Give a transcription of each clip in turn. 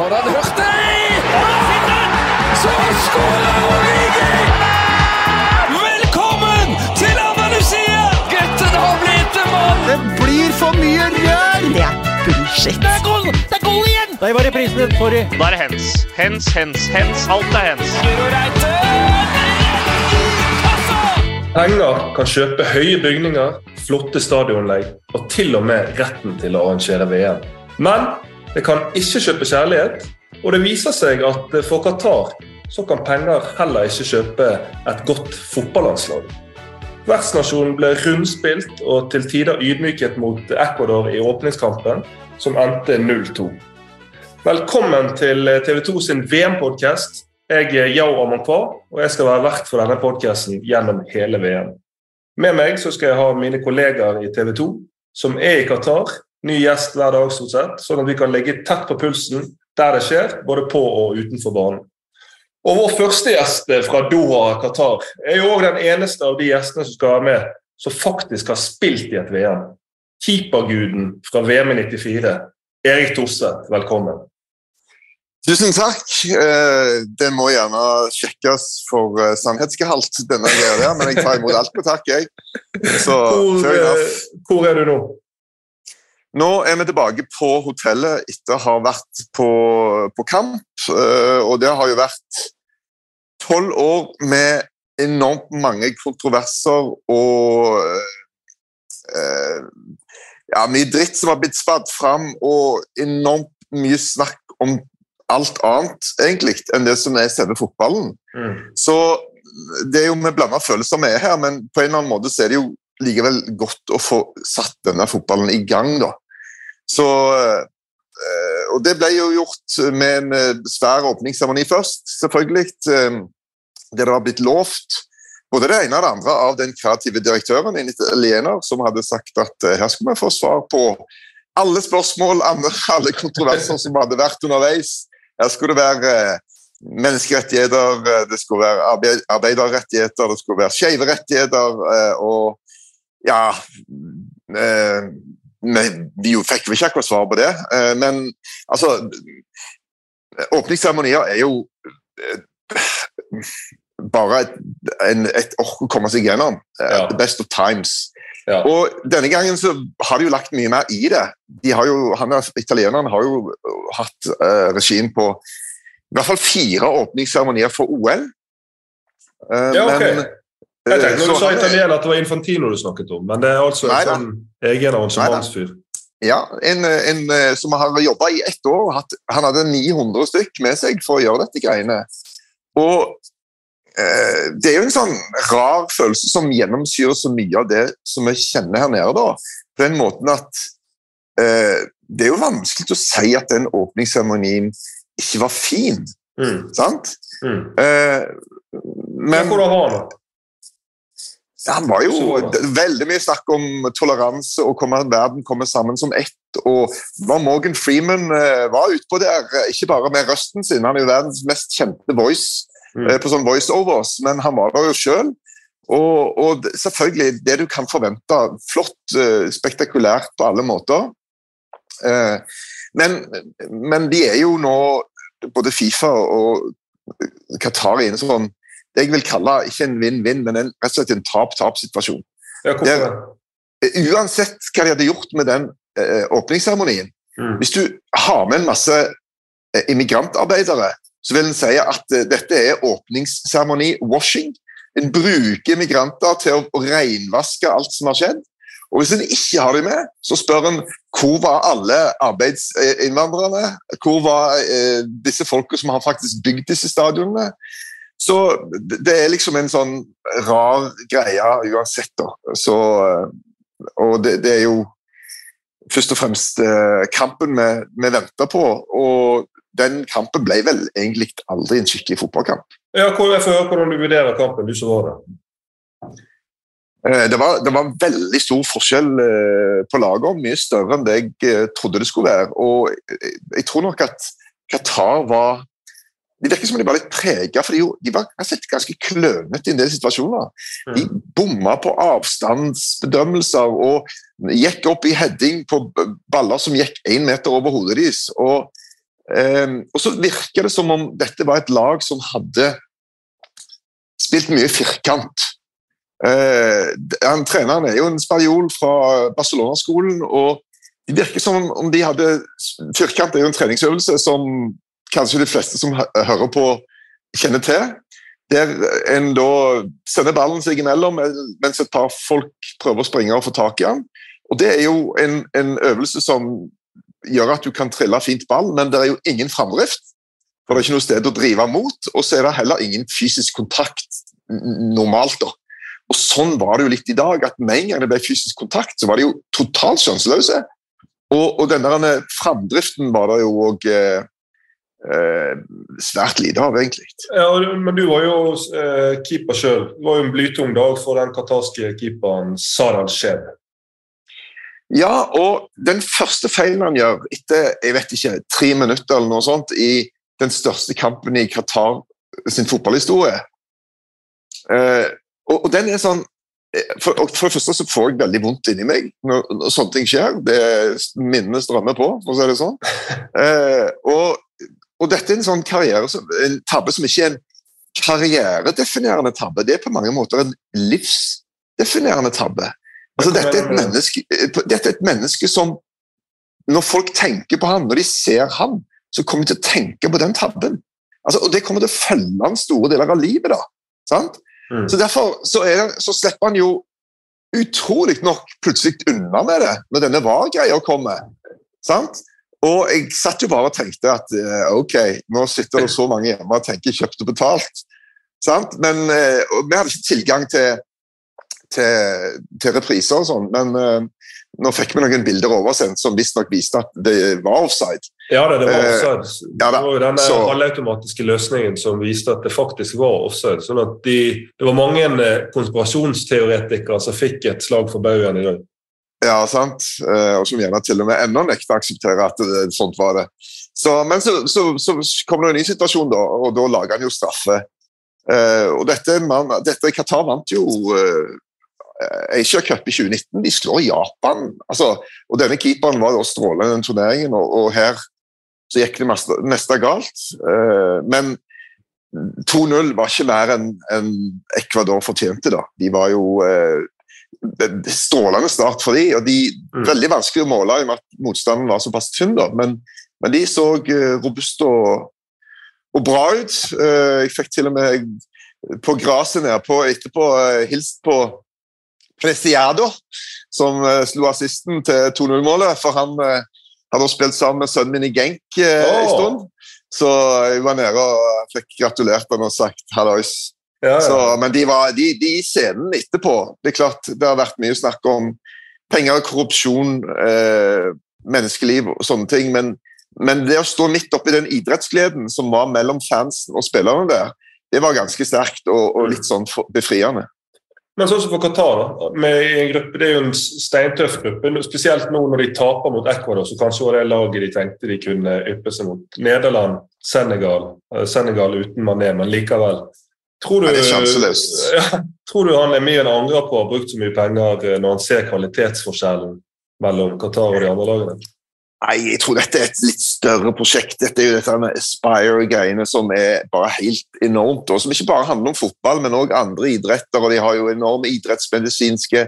Konrad Hørtei! Så skårer Origi! Velkommen til Andalusia! Gutten har blitt en mann! Det blir for mye rør! Det er bullshit. Det er goal! Det er goal igjen! Nei, var reprisen. Sorry. Da er det hens. Hens, hens, hens. Alt er hens. Guro Penger kan kjøpe høye bygninger, flotte stadionanlegg og til og med retten til å arrangere VM. Men det kan ikke kjøpe kjærlighet, og det viser seg at for Qatar så kan penger heller ikke kjøpe et godt fotballandslag. Vertsnasjonen ble rundspilt og til tider ydmyket mot Ecuador i åpningskampen, som endte 0-2. Velkommen til TV 2 sin VM-podkast. Jeg er Yao Amankwa, og jeg skal være vert for denne podkasten gjennom hele VM. Med meg så skal jeg ha mine kollegaer i TV 2, som er i Qatar. Ny gjest hver dag, stort sett, sånn at vi kan ligge tett på pulsen der det skjer, både på og utenfor banen. Og Vår første gjest fra Doha, Qatar, er jo òg den eneste av de gjestene som skal være med, som faktisk har spilt i et VM. Keeperguden fra VM i 94, Erik Thorseth, velkommen. Tusen takk. Eh, Det må gjerne sjekkes for eh, sannhetsgehalt, denne greia der, men jeg tar imot alt med takk, jeg. Så Hvor, eh, hvor er du nå? Nå er vi tilbake på hotellet etter å ha vært på, på kamp. eh, Og det har jo vært tolv år med enormt mange kontroverser og eh, ja, mye dritt som har blitt spadd fram, og enormt mye snakk om alt annet, egentlig, enn det som er selve fotballen. Mm. Så det er jo med blanda følelser vi er her, men på en eller annen måte så er det jo likevel godt å få satt denne fotballen i gang, da. Så eh, Og det ble jo gjort med en eh, svær åpningsseremoni først, selvfølgelig. eh, Der det var blitt lovt både det ene og det andre av den kreative direktøren, en italiener, som hadde sagt at eh, her skulle vi få svar på alle spørsmål, alle kontroverser som hadde vært underveis. Her skulle det være eh, menneskerettigheter, eh, det skulle være arbeiderrettigheter, det skulle være skeive rettigheter, eh, og ja eh, vi, fikk vel ikke akkurat svar på det, eh, men altså Åpningsseremonier er jo eh, bare et, en, et ork å komme seg gjennom. eh, Ja. The best of times. Ja. Og denne gangen så har de jo lagt mye mer i det. De har jo, han er, Italienerne har jo hatt uh, regien på i hvert fall fire åpningsseremonier for OL. Eh, Ja, ok. men, Jeg eh, tenkte når du sa er- italiener at det var Infantino du snakket om, men det er altså en sånn egen arrangementsfyr. Ja, en, en eh, som har jobba i ett år. Hatt, han hadde 900 stykk med seg for å gjøre dette greiene. Og eh, det er jo en sånn rar følelse som gjennomsyrer så mye av det som vi kjenner her nede. da. På den måten at eh, det er jo vanskelig å si at den åpningsseremonien ikke var fin, Mm. sant? Mm. Eh, Men hvordan var han? Ja, han var jo veldig mye snakk om toleranse og komme, verden kommer sammen som ett. Og Morgan Freeman eh, var utpå der, ikke bare med røsten sin, han er jo verdens mest kjente voice Mm. eh, på sånn voiceovers, men han var der jo sjøl. Og, og selvfølgelig det du kan forvente. Flott, eh, spektakulært på alle måter. Men, men de er jo nå, både Fifa og Qatar, i en sånn det jeg vil kalle ikke en vinn-vinn, men en, rett og slett en tap-tap-situasjon. Ja, det? Uansett hva de hadde gjort med den eh, åpningsseremonien Mm. Hvis du har med en masse eh, immigrantarbeidere, så vil en si at eh, dette er åpningsseremoni-washing. En bruker migranter til å, å renvaske alt som har skjedd. Og hvis en ikke har dem med, så spør en hvor var alle arbeidsinnvandrerne? Hvor var eh, disse folka som har faktisk bygd disse stadionene? Så det er liksom en sånn rar greie uansett, da. Så, eh, og det, det er jo først og fremst eh, kampen vi, vi venter på. Og den kampen ble vel egentlig aldri en skikkelig fotballkamp. Ja, hvordan du vurderer kampen, du som var der. Eh, Det var, det var veldig stor forskjell på laget, mye større enn det jeg trodde det skulle være. Og jeg tror nok at Qatar var Det virker som de var litt prega, for de, de var ganske klønete i en del situasjoner. De bomma på avstandsbedømmelser og gikk opp i heading på baller som gikk én meter over hodet deres. Og um, og så virker det som om dette var et lag som hadde spilt mye firkant. Uh, han, treneren er jo en spanjol fra Barcelona-skolen, og det virker som om de hadde Firkant er jo en treningsøvelse som kanskje de fleste som hører på, kjenner til. Der en da sender ballen seg imellom mens et par folk prøver å springe og få tak i den. Og Det er jo en, en øvelse som gjør at du kan trille fint ball, men det er jo ingen framdrift. For det er ikke noe sted å drive mot, og så er det heller ingen fysisk kontakt normalt. da. Og Sånn var det jo litt i dag, at med en gang det ble fysisk kontakt, så var de jo totalt sjanseløse. Og, og denne framdriften var det jo òg eh, eh, svært lite av, egentlig. Ja, Men du var jo eh, keeper sjøl. Det var jo en blytung dag for den qatarske keeperen Saral Sheb. Ja, og den første feilen han gjør etter jeg vet ikke, tre minutter eller noe sånt i den største kampen i Qatar sin fotballhistorie eh, og, den er sånn eh, for, for, det første så får jeg veldig vondt inni meg når, når sånne ting skjer. Det Minnene strømmer på, for å si det sånn. Eh, og, og, dette er en sånn karriere, en tabbe som ikke er en karrieredefinerende tabbe. Det er på mange måter en livsdefinerende tabbe. Altså, dette, er menneske, dette er et menneske som Når folk tenker på han, når de ser han, så kommer de til å tenke på den tabben. Altså, og det kommer til å følge han store deler av livet. da, sant? Mm. Så Derfor så, det, så, slipper han jo utrolig nok plutselig unna med det når denne var-greia kommer. sant? Og jeg satt jo bare og tenkte at eh, ok, nå sitter det så mange hjemme og tenker kjøpt og betalt. sant? Men og vi hadde ikke tilgang til til, til repriser og sånn, men uh, nå fikk vi noen bilder oversendt som visstnok viste at det var offside. Ja, det, det var eh, offside. Uh, ja, det var jo denne så, halvautomatiske løsningen som viste at det faktisk var offside. sånn at de, Det var mange eh, konspirasjonsteoretikere som fikk et slag for baugen i dag. Ja, sant. Uh, og som gjerne til og med ennå nekter å akseptere at det, sånt var det. Så, men så, så, så kom det en ny situasjon, da, og da lager han jo straffe. Uh, og dette, man, dette Qatar vant jo Eh, Asia Cup i 2019. De slår Japan. Altså, og Denne keeperen var da strålende i den turneringen, og, og, her så gikk det meste, galt. Men 2-0 var ikke mer enn en Ecuador fortjente. da. De var jo Strålende start for de, og de mm. veldig vanskelig å måle i og med at motstanden var såpass tynn. da, men, men de så uh, robuste og, og, bra ut. jeg fikk til og med på gresset nedpå etterpå hilst på Preciado, som slo assisten til 2-0-målet. For han hadde spilt sammen med sønnen min i Genk oh. en stund. Så jeg var nede og fikk gratulert han og sagt hallois. Ja, ja. Så, men de, var, de, de scenen etterpå Det er klart, det har vært mye snakk om penger, korrupsjon, eh, menneskeliv og sånne ting. Men, men, det å stå midt oppi den idrettsgleden som var mellom fansen og spillerne der, det var ganske sterkt og, og litt sånn befriende. Men sånn som for Qatar, da, med en gruppe, det er jo en steintøff gruppe. Spesielt nå når de taper mot Ecuador, så kanskje var det laget de tenkte de kunne yppe seg mot. Nederland, Senegal. Eh, Senegal uten Mané, men likevel. Tror du, det er sjanseløst. Ja, tror du han er mye han angrer på å ha brukt så mye penger eh, når han ser kvalitetsforskjellen mellom Qatar og de andre lagene? Nei, jeg tror dette er et litt større prosjekt. Dette er jo dette med Aspire-greiene som er bare helt enormt. og Som ikke bare handler om fotball, men òg andre idretter. og De har jo enorme idrettsmedisinske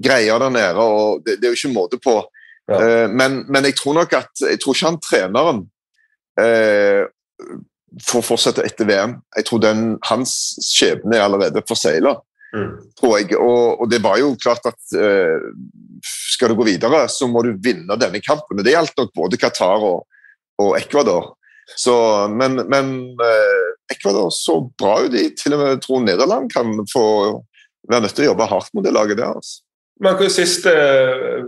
greier der nede. og Det, det er jo ikke måte på. Ja. Uh, men, men, jeg tror nok at jeg tror ikke han treneren uh, får fortsette etter VM. Jeg tror den, hans skjebne er allerede forsegla. Mm. tror jeg. Og, og, det var jo klart at eh, skal du gå videre, så må du vinne denne kampen. og Det gjaldt nok både Qatar og, og Ecuador. Så, men, men eh, Ecuador så bra ut. De til og med tror Nederland kan få være nødt til å jobbe hardt mot det laget der. altså. Men hva er siste,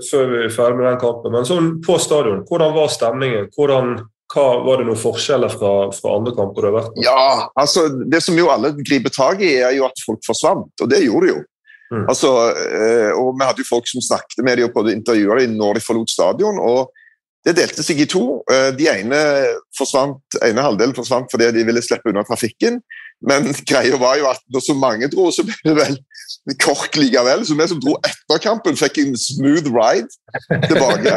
før vi er ferdig med den kampen, men sånn på stadion, hvordan var stemningen? Hvordan hva, var det noen forskjeller fra, fra, andre kamper du har vært på? Ja, altså Det som jo alle griper tak i, er jo at folk forsvant, og det gjorde de jo. Mm. Altså, eh, og Vi hadde jo folk som snakket med dem på intervjuer dem når de forlot stadion. og Det delte seg i to. Eh, de ene forsvant, ene halvdelen forsvant fordi de ville slippe unna trafikken. Men greia var jo at når så mange dro, så ble det vel KORK likevel. Så vi som dro etter kampen, fikk en smooth ride tilbake.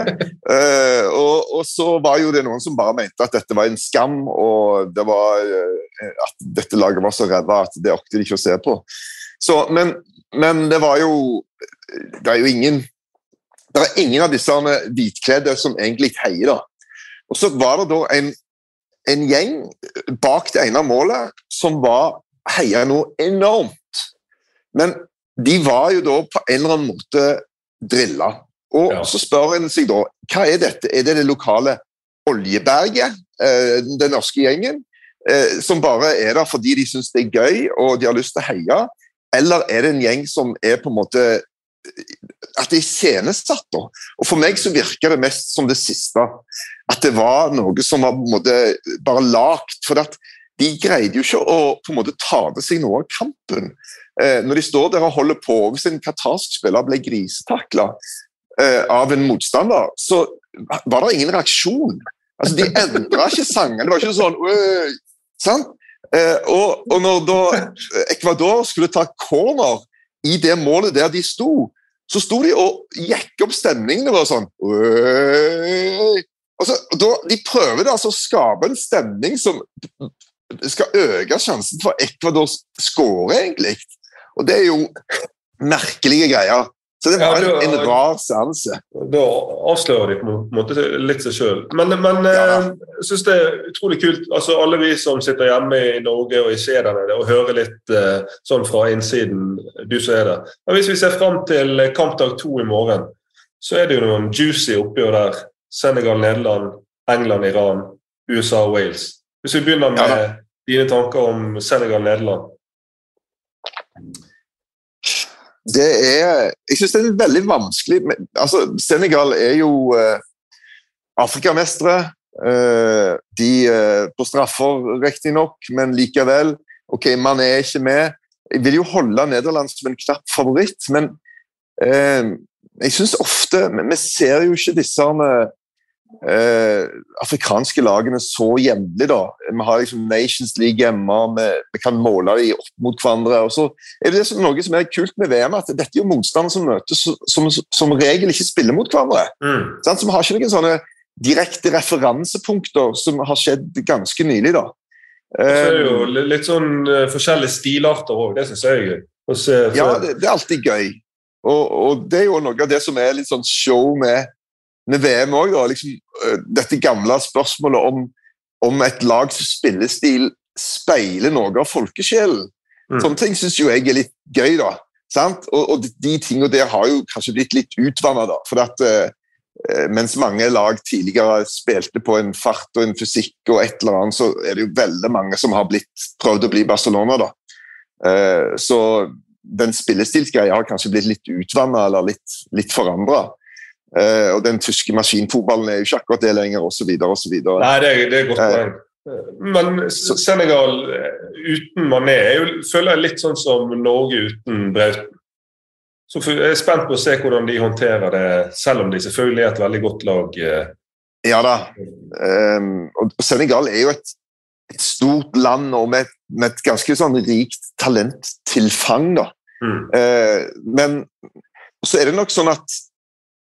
uh, og, og, så var jo det noen som bare mente at dette var en skam, og det var uh, at dette laget var så ræva at det orket de ikke å se på. Så, men, men det var jo Det er jo ingen det er ingen av disse hvitkledde som egentlig heier. Og så var det da en, en gjeng bak det ene målet som var heia noe enormt. Men de var jo da på en eller annen måte drilla. Og ja. så spør en seg da hva er dette? Er det det lokale oljeberget, eh, den norske gjengen, eh, som bare er der fordi de syns det er gøy og de har lyst til å heie? Eller er det en gjeng som er på en måte at det er iscenesatt. Og for meg så virker det mest som det siste. At det var noe som var på en måte bare lagt. For at de greide jo ikke å på en måte ta til seg noe av kampen. Eh, når de står der og holder på, hvis en qatarsk spiller ble grisetakla eh, av en motstander, så var det ingen reaksjon. Altså, De endra ikke sangene. Det var ikke sånn sant? Eh, og, og når da Ecuador skulle ta corner i det målet der de sto, så sto de og gikk opp stemningen. og sånn altså, da, De prøver altså å skape en stemning som skal øke sjansen for Ecuador score, egentlig. Og det er jo merkelige greier. Så det var ja, du, en, rar seanse. Da avslører de på en måte litt seg sjøl. Men, men ja. Eh, jeg syns det er utrolig kult. altså Alle vi som sitter hjemme i Norge og ikke er der nede, og hører litt uh, sånn fra innsiden, du som er der. Men Hvis vi ser fram til kampdag to i morgen, så er det jo noen juicy oppgjør der. Senegal, Nederland, England, Iran, USA og Wales. Hvis vi begynner med ja, dine tanker om Senegal, Nederland det er Jeg syns det er veldig vanskelig altså Senegal er jo uh, Afrikamestere. Uh, de uh, på straffer, riktignok, men likevel. Ok, man er ikke med. Jeg vil jo holde Nederland som en knapp favoritt, men uh, jeg syns ofte Vi ser jo ikke disse eh, afrikanske lagene så jevnlig. da. Vi har liksom Nations League hjemme, vi, vi kan måle dem opp mot hverandre. og så er det noe som er kult med VM, at dette er jo motstandere som møtes som, som, regel ikke spiller mot hverandre. Mm. Sånn, så vi har ikke noen sånne direkte referansepunkter som har skjedd ganske nylig. da. Og så er det jo eh, litt sånn uh, forskjellige stilarter òg, det syns jeg er gøy. Ja, det, det, er alltid gøy. Og, og, det er jo noe av det som er litt sånn show med med VM òg, liksom, øh, dette gamle spørsmålet om, om et lags spillestil speiler noe av folkesjelen. Mm. Sånne ting syns jo jeg er litt gøy, da. Sant? Og, og de tingene der har jo kanskje blitt litt utvanna, da. For at uh, mens mange lag tidligere spilte på en fart og en fysikk og et eller annet, så er det jo veldig mange som har blitt, prøvd å bli Barcelona, da. Så den spillestilsgreia har kanskje blitt litt utvanna eller litt, litt forandra. Uh, og den tyske maskinfotballen er jo ikke akkurat det lenger, osv. osv. Nei, det er, det er godt poeng. Uh, Men Senegal eh, uten Mané er jo, føler jeg litt sånn som Norge uten Brauten. Så jeg er spent på å se hvordan de håndterer det, selv om de selvfølgelig er et veldig godt lag. Ja da. Um, og Senegal er jo et, et stort land og med, med, et ganske sånn rikt talenttilfang. da. Mm. Uh, men så er det nok sånn at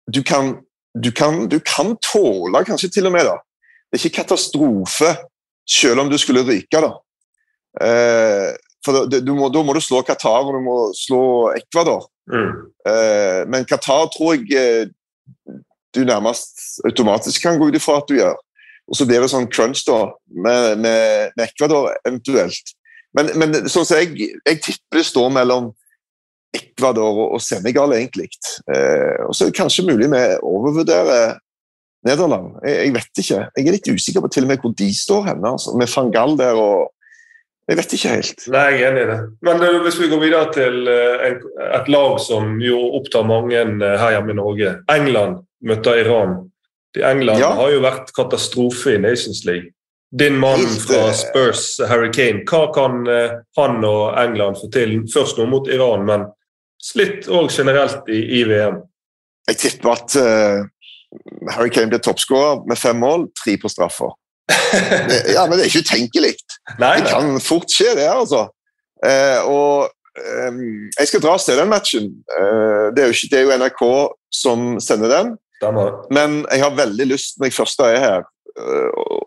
du kan, du, kan, du kan tåle kanskje til og med da. Det er ikke katastrofe selv om du skulle ryke. da. Eh, for du må, Da må du slå Qatar og du må slå Ecuador. Mm. Eh, men Qatar tror jeg eh, du nærmest automatisk kan gå ut ifra at du gjør. Og så blir det sånn crunch da, med, med, med Ecuador eventuelt. Men, men sånn som jeg, jeg tipper det står mellom Ecuador og Senegal, egentlig. Eh, og så er det kanskje mulig vi overvurderer Nederland. Jeg, vet ikke. Jeg er litt usikker på til og med hvor de står hen, altså, med Fangal der og Jeg vet ikke helt. Nei, jeg er enig i det. Men uh, hvis vi går videre til en, et lag som jo opptar mange her hjemme i Norge. England møter Iran. De England ja. har jo vært katastrofe i Nations League. Din mann fra Spurs, Harry Kane, hva kan han og England få til? Først nå mot Iran, men slitt òg generelt i, i, VM? Jeg tipper at uh, Harry Kane blir toppskårer med fem mål, tre på straffer. ja, men det er ikke utenkelig. Nei, Det kan fort skje, det, altså. Uh, og um, jeg skal dra og se den matchen. Uh, det, er jo ikke, det er jo NRK som sender den, men jeg har veldig lyst, når jeg først er her,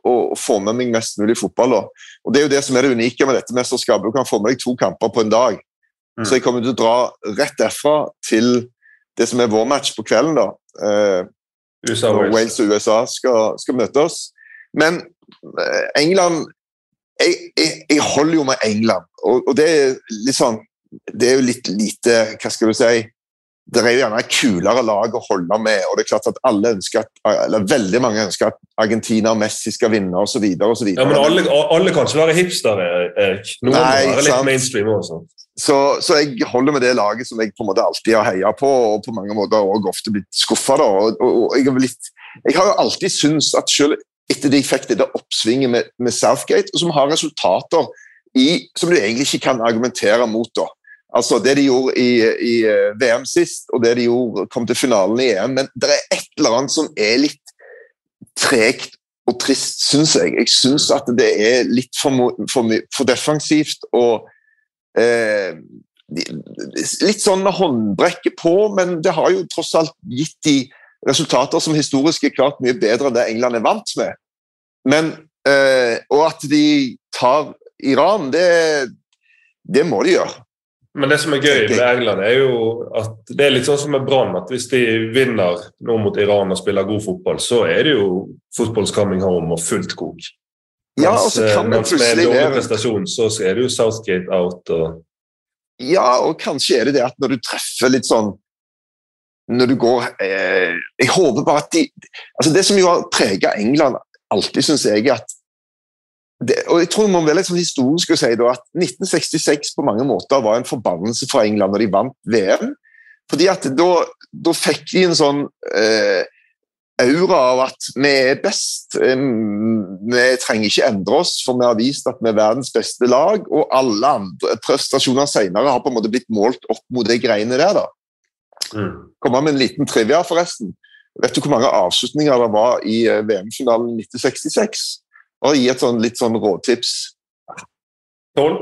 å få med meg mest mulig fotball. Og Det er jo det som er det unike med dette mesterskapet. Du kan få med deg to kamper på en dag. Mm. Så jeg kommer til å dra rett derfra til det som er vår match på kvelden. da. Eh, USA når Wales. Og USA skal, skal oss Men eh, England jeg, jeg, jeg holder jo med England, og, og det er litt sånn Det er jo litt lite Hva skal du si? Det er jo gjerne et kulere lag å holde med, og det er klart at alle ønsker at, eller veldig mange ønsker at Argentina og Messi skal vinne osv. Ja, men alle, alle kan ikke være hipstere, Erik. Noen Nei, må være litt mainstream også. Så, så jeg holder med det laget som jeg på en måte alltid har heia på, og på mange måter også ofte blitt skuffa. Og, og, og jeg, jeg har jo alltid syntes at selv etter de fikk det der oppsvinget med, med Southgate, som har resultater i, som du egentlig ikke kan argumentere mot. da. Altså Det de gjorde i, i eh, VM sist, og det de gjorde, kom til finalen i EM. Men det er et eller annet som er litt tregt og trist, syns jeg. Jeg syns at det er litt for, for, for defensivt og eh, Litt sånn med håndbrekket på, men det har jo tross alt gitt de resultater som historisk er klart mye bedre enn det England er vant med. Men, eh, og at de tar Iran, det, det må de gjøre. Men det som er gøy med England, er jo at det er litt sånn som med Brann. At hvis de vinner nå mot Iran og spiller god fotball, så er det jo football's coming home og fullt kok. Ja, Mens, og så kan eh, det mens med en plutselig dårlig prestasjon, så er det jo Southgate out. og Ja, og kanskje er det det at når du treffer litt sånn Når du går eh, Jeg håper bare at de altså Det som jo har prega England alltid, syns jeg, er at det, og jeg tror man litt sånn historisk å si da, at 1966 på mange måter var en forbannelse for England når de vant VM. Fordi at da, da fikk de en sånn eh, aura av at vi er best. eh, Vi trenger ikke endre oss, for vi har vist at vi er verdens beste lag. Og alle andre prestasjoner senere har på en måte blitt målt opp mot de greiene der. da. mm. Komme med en liten trivia, forresten. Vet du hvor mange avslutninger det var i eh, VM-finalen 1966? Og gi et sånn, litt sånn råtips. Tolv?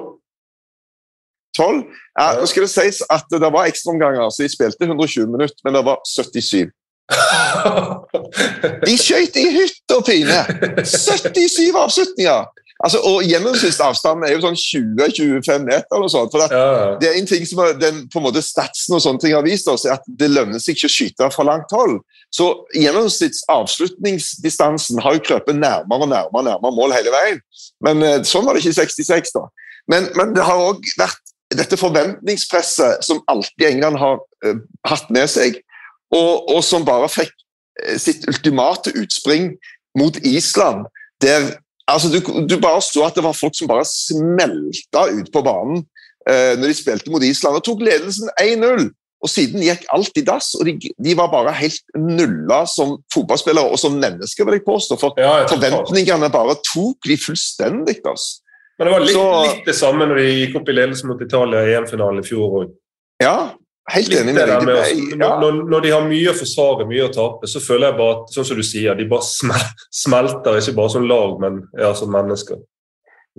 12? Ja, nå skal det sies at det var ekstraomganger, så de spilte 120 minutter, men det var 77. De skøyt i hytt og pine! 77 avslutninger! Altså, og Gjennomsnittsavstanden er jo sånn 20-25 meter. eller noe sånt, for det, ja, det er en ting som er, den, på en måte Statsen og sånne ting har vist oss, er at det lønner seg ikke å skyte fra langt hold. Så gjennomsnittsavslutningsdistansen har jo krøpet nærmere og nærmere, nærmere mål hele veien. Men eh, sånn var det ikke i 66, da. Men, men det har òg vært dette forventningspresset som alltid England har uh, hatt med seg, og, og som bare fikk uh, sitt ultimate utspring mot Island, der altså, du, du bare så at det var folk som bare smelta ut på banen eh, når de spilte mot Island, og tok ledelsen 1-0. Og siden gikk alt i dass, og de, de var bare helt nulla som fotballspillere og som mennesker, vil jeg påstå. For Ja, forventningene bare tok de fullstendig. Altså. Men det var litt, Så- litt det samme når de gikk opp i ledelse mot Italia i EM-finalen i fjor òg. Ja, helt enig med deg. med Ja. når, når de har mye å forsvare, mye å tape, så føler jeg bare at sånn som du sier, de bare smel, smelter, ikke bare som lag, men ja, som mennesker.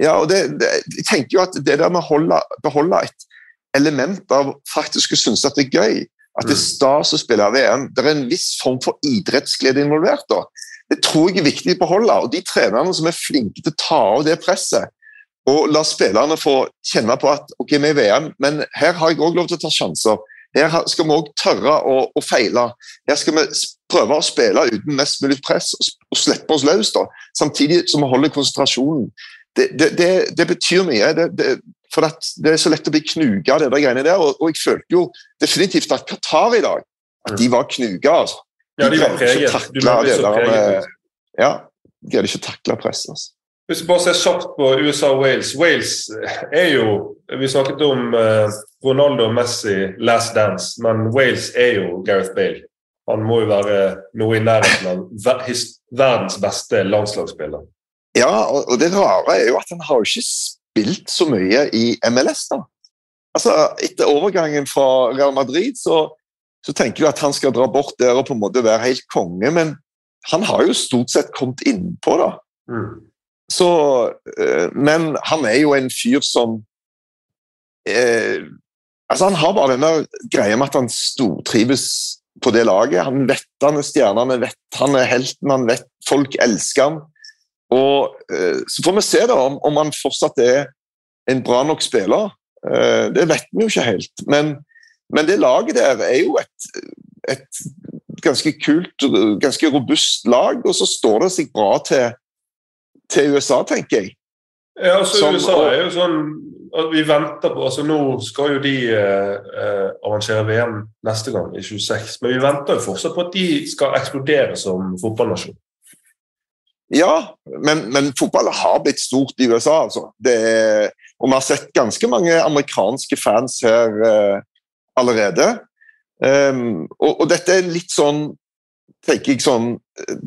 Ja, og det, det, jeg tenker jo at det der med å holde, beholde et element av faktisk å synes at det er gøy, at det er stas å spille VM, det er en viss form for idrettsglede involvert. da. Det tror jeg er viktig å beholde. Og de trenerne som er flinke til å ta av det presset, og la spillerne få kjenne på at ok, vi er i VM, men her har jeg òg lov til å ta sjanser. Her skal vi òg tørre å, å feile. Her skal vi prøve å spille uten mest mulig press og, og slippe oss løs, da. samtidig som vi holder konsentrasjonen. Det, det, det, det betyr mye. For det er så lett å bli knuga av der greiene der. Og, og jeg følte jo definitivt at Qatar i dag at de var knuga. Altså. Ja, de var preget. Du må ble så preget. Ja, de greide ikke takle presset. Altså. Hvis vi bare ser kjapt på USA og Wales Wales er jo Vi snakket om eh, Ronaldo og Messi, last dance, men Wales er jo Gareth Bale. Han må jo være noe i nærheten av verdens beste landslagsspiller. Ja, og det rare er jo at han har jo ikke spilt så mye i MLS, da. Altså, Etter overgangen fra Real Madrid så, så tenker du at han skal dra bort der og på en måte være helt konge, men han har jo stort sett kommet innpå, da. Mm. Så eh, Men han er jo en fyr som eh, Altså, han har bare denne greia med at han stortrives på det laget. Han vet han er stjerna, han vet han er helten, han vet folk elsker han. Og eh, Så får vi se da om, om han fortsatt er en bra nok spiller. Eh, det vet vi jo ikke helt. Men, men det laget der er jo et, et ganske kult, ganske robust lag, og så står det seg bra til, til USA, tenker jeg. Ja, altså Som- USA er jo sånn at vi venter på altså Nå skal jo de eh, arrangere VM neste gang, i 26, men vi venter jo fortsatt på at de skal eksplodere som fotballnasjon. Ja, men, men fotball har blitt stort i USA, altså. Det er, og vi har sett ganske mange amerikanske fans her eh, allerede. Um, og, og dette er litt sånn tenker jeg sånn eh,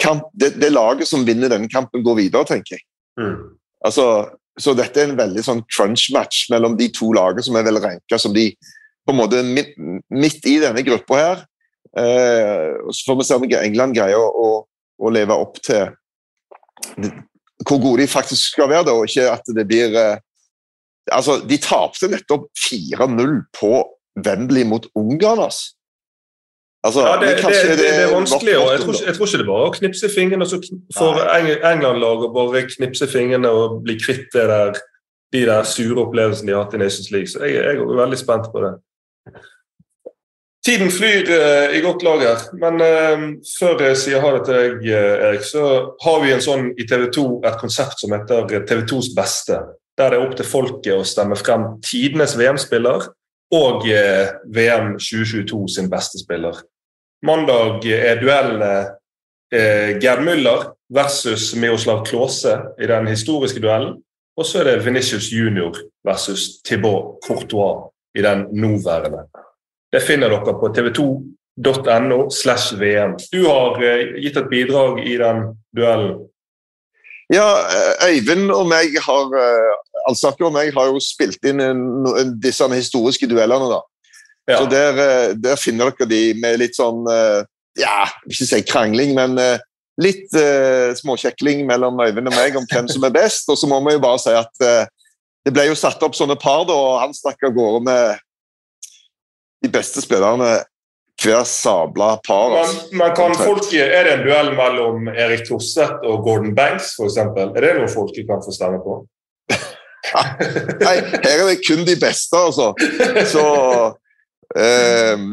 kamp, det, det laget som vinner denne kampen, går videre, tenker jeg. Mm. Altså, så dette er en veldig sånn crunch-match mellom de to lagene som er vel ranka som de på en måte midt, midt i denne gruppa her. Eh, Så får vi se om England greier å, å, leve opp til hvor gode de faktisk skal være, da, og ikke at det blir eh, Altså, de tapte nettopp 4-0 på Wembley mot Ungarn, altså. Altså, Ja, det, det, det, det er vanskelig. og jeg tror, jeg tror ikke det bare er å knipse fingrene og så får England-laget bare knipse fingrene og bli kvitt det der, de der sure opplevelsene de har hatt i Nations League. Så jeg, jeg er veldig spent på det. Tiden flyr uh, i godt lager, men uh, før jeg sier ha det til deg, uh, Erik, så har vi en sånn i TV 2 et konsept som heter TV 2s beste. Der det er opp til folket å stemme frem tidenes VM-spiller og eh, VM 2022 sin beste spiller. Mandag er duellene eh, Gerd Müller versus Miroslav Klause i den historiske duellen. Og så er det Venitius Junior versus Thibaut Courtois i den nåværende. Det finner dere på tv2.no slash VM. Du har eh, gitt et bidrag i den duellen. Ja, Øyvind og meg har Alsaker og meg har jo spilt inn disse historiske duellene. da. Ja. Så der, eh, der finner dere de med litt sånn eh, Ja, ikke si krangling, men eh, litt uh, småkjekling mellom Øyvind og meg om hvem som er best. Og så må vi jo bare si at uh, det ble jo satt opp sånne par, da, og han stakk av gårde med de beste spillerne hver sabla par. Men, altså. men kan folk, er det en duell mellom Erik Torseth og Gordon Banks, f.eks.? Er det noe folket kan få stemme på? Nei, her er det kun de beste, altså. Så ehm,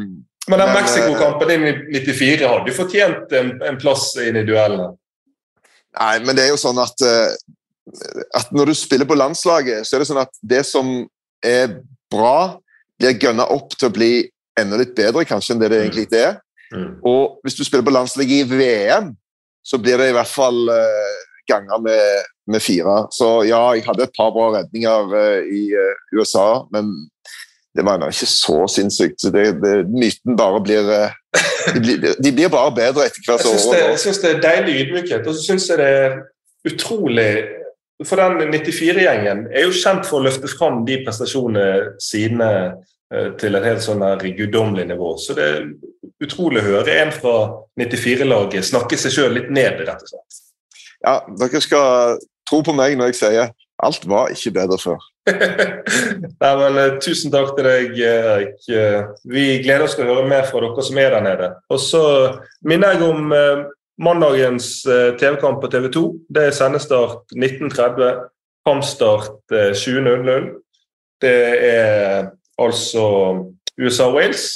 Men den Mexico-kampen din i 94 hadde jo fortjent en, en plass inn i duellene. Nei, men det er jo sånn at, eh, at når du spiller på landslaget, så er det sånn at det som er bra, blir gønna opp til å bli enda litt bedre kanskje enn det det egentlig er. Mm. Og hvis du spiller på landslaget i VM, så blir det i hvert fall uh, ganger med, med fire. Så ja, jeg hadde et par bra redninger eh, i eh, USA, men det var ikke så sinnssykt. Så det, det, myten bare blir, eh, de blir De blir bare bedre etter hvert år. det, jeg synes det er deilig ydmykhet, og så syns jeg det er utrolig For den 94-gjengen er jo kjent for å løfte fram de prestasjonene sine til et helt sånn der guddommelig nivå. Så det er utrolig å høre en fra 94-laget snakke seg sjøl litt ned, rett og slett. Ja, dere skal tro på meg når jeg sier alt var ikke bedre før. Nei, men eh, Tusen takk til deg, Erik. Eh, Vi gleder oss til å høre mer fra dere som er der nede. Og så minner jeg om eh, mandagens eh, TV-kamp på TV 2. Det er sendestart 19.30, kampstart eh, 20.00. Det er altså USA-Wales.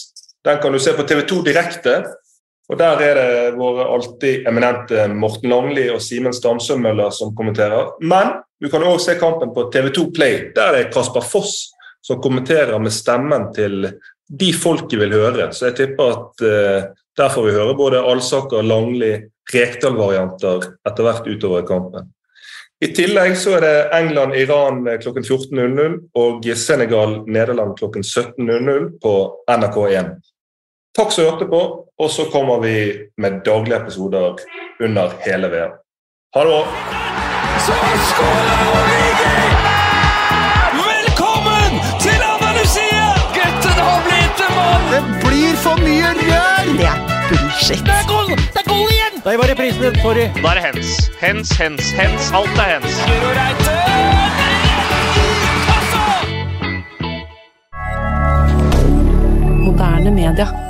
Den kan du se på TV 2 direkte. Og Der er det våre alltid eminente Morten Langli og Simen Stamsø-Møller som kommenterer. Men du kan også se kampen på TV2 Play. Der er det Kasper Foss som kommenterer med stemmen til de folket vil høre. Så jeg tipper at eh, der får vi høre både Alsaker, Langli, Rekdal-varianter etter hvert utover kampen. I tillegg så er det England-Iran klokken 14.00 og Senegal-Nederland klokken 17.00 på NRK1. Takk som hørte på, og så kommer vi med daglige episoder under hele VM. Ha det bra! Velkommen til Andalusia! Gutten har blitt en mann! Det blir for mye rør! Det er bullshit. Det er goal! Det er goal igjen! Det var reprisen din. Sorry. Da er det hens. Hens, hens, hens. Alt er hens. Moderne media.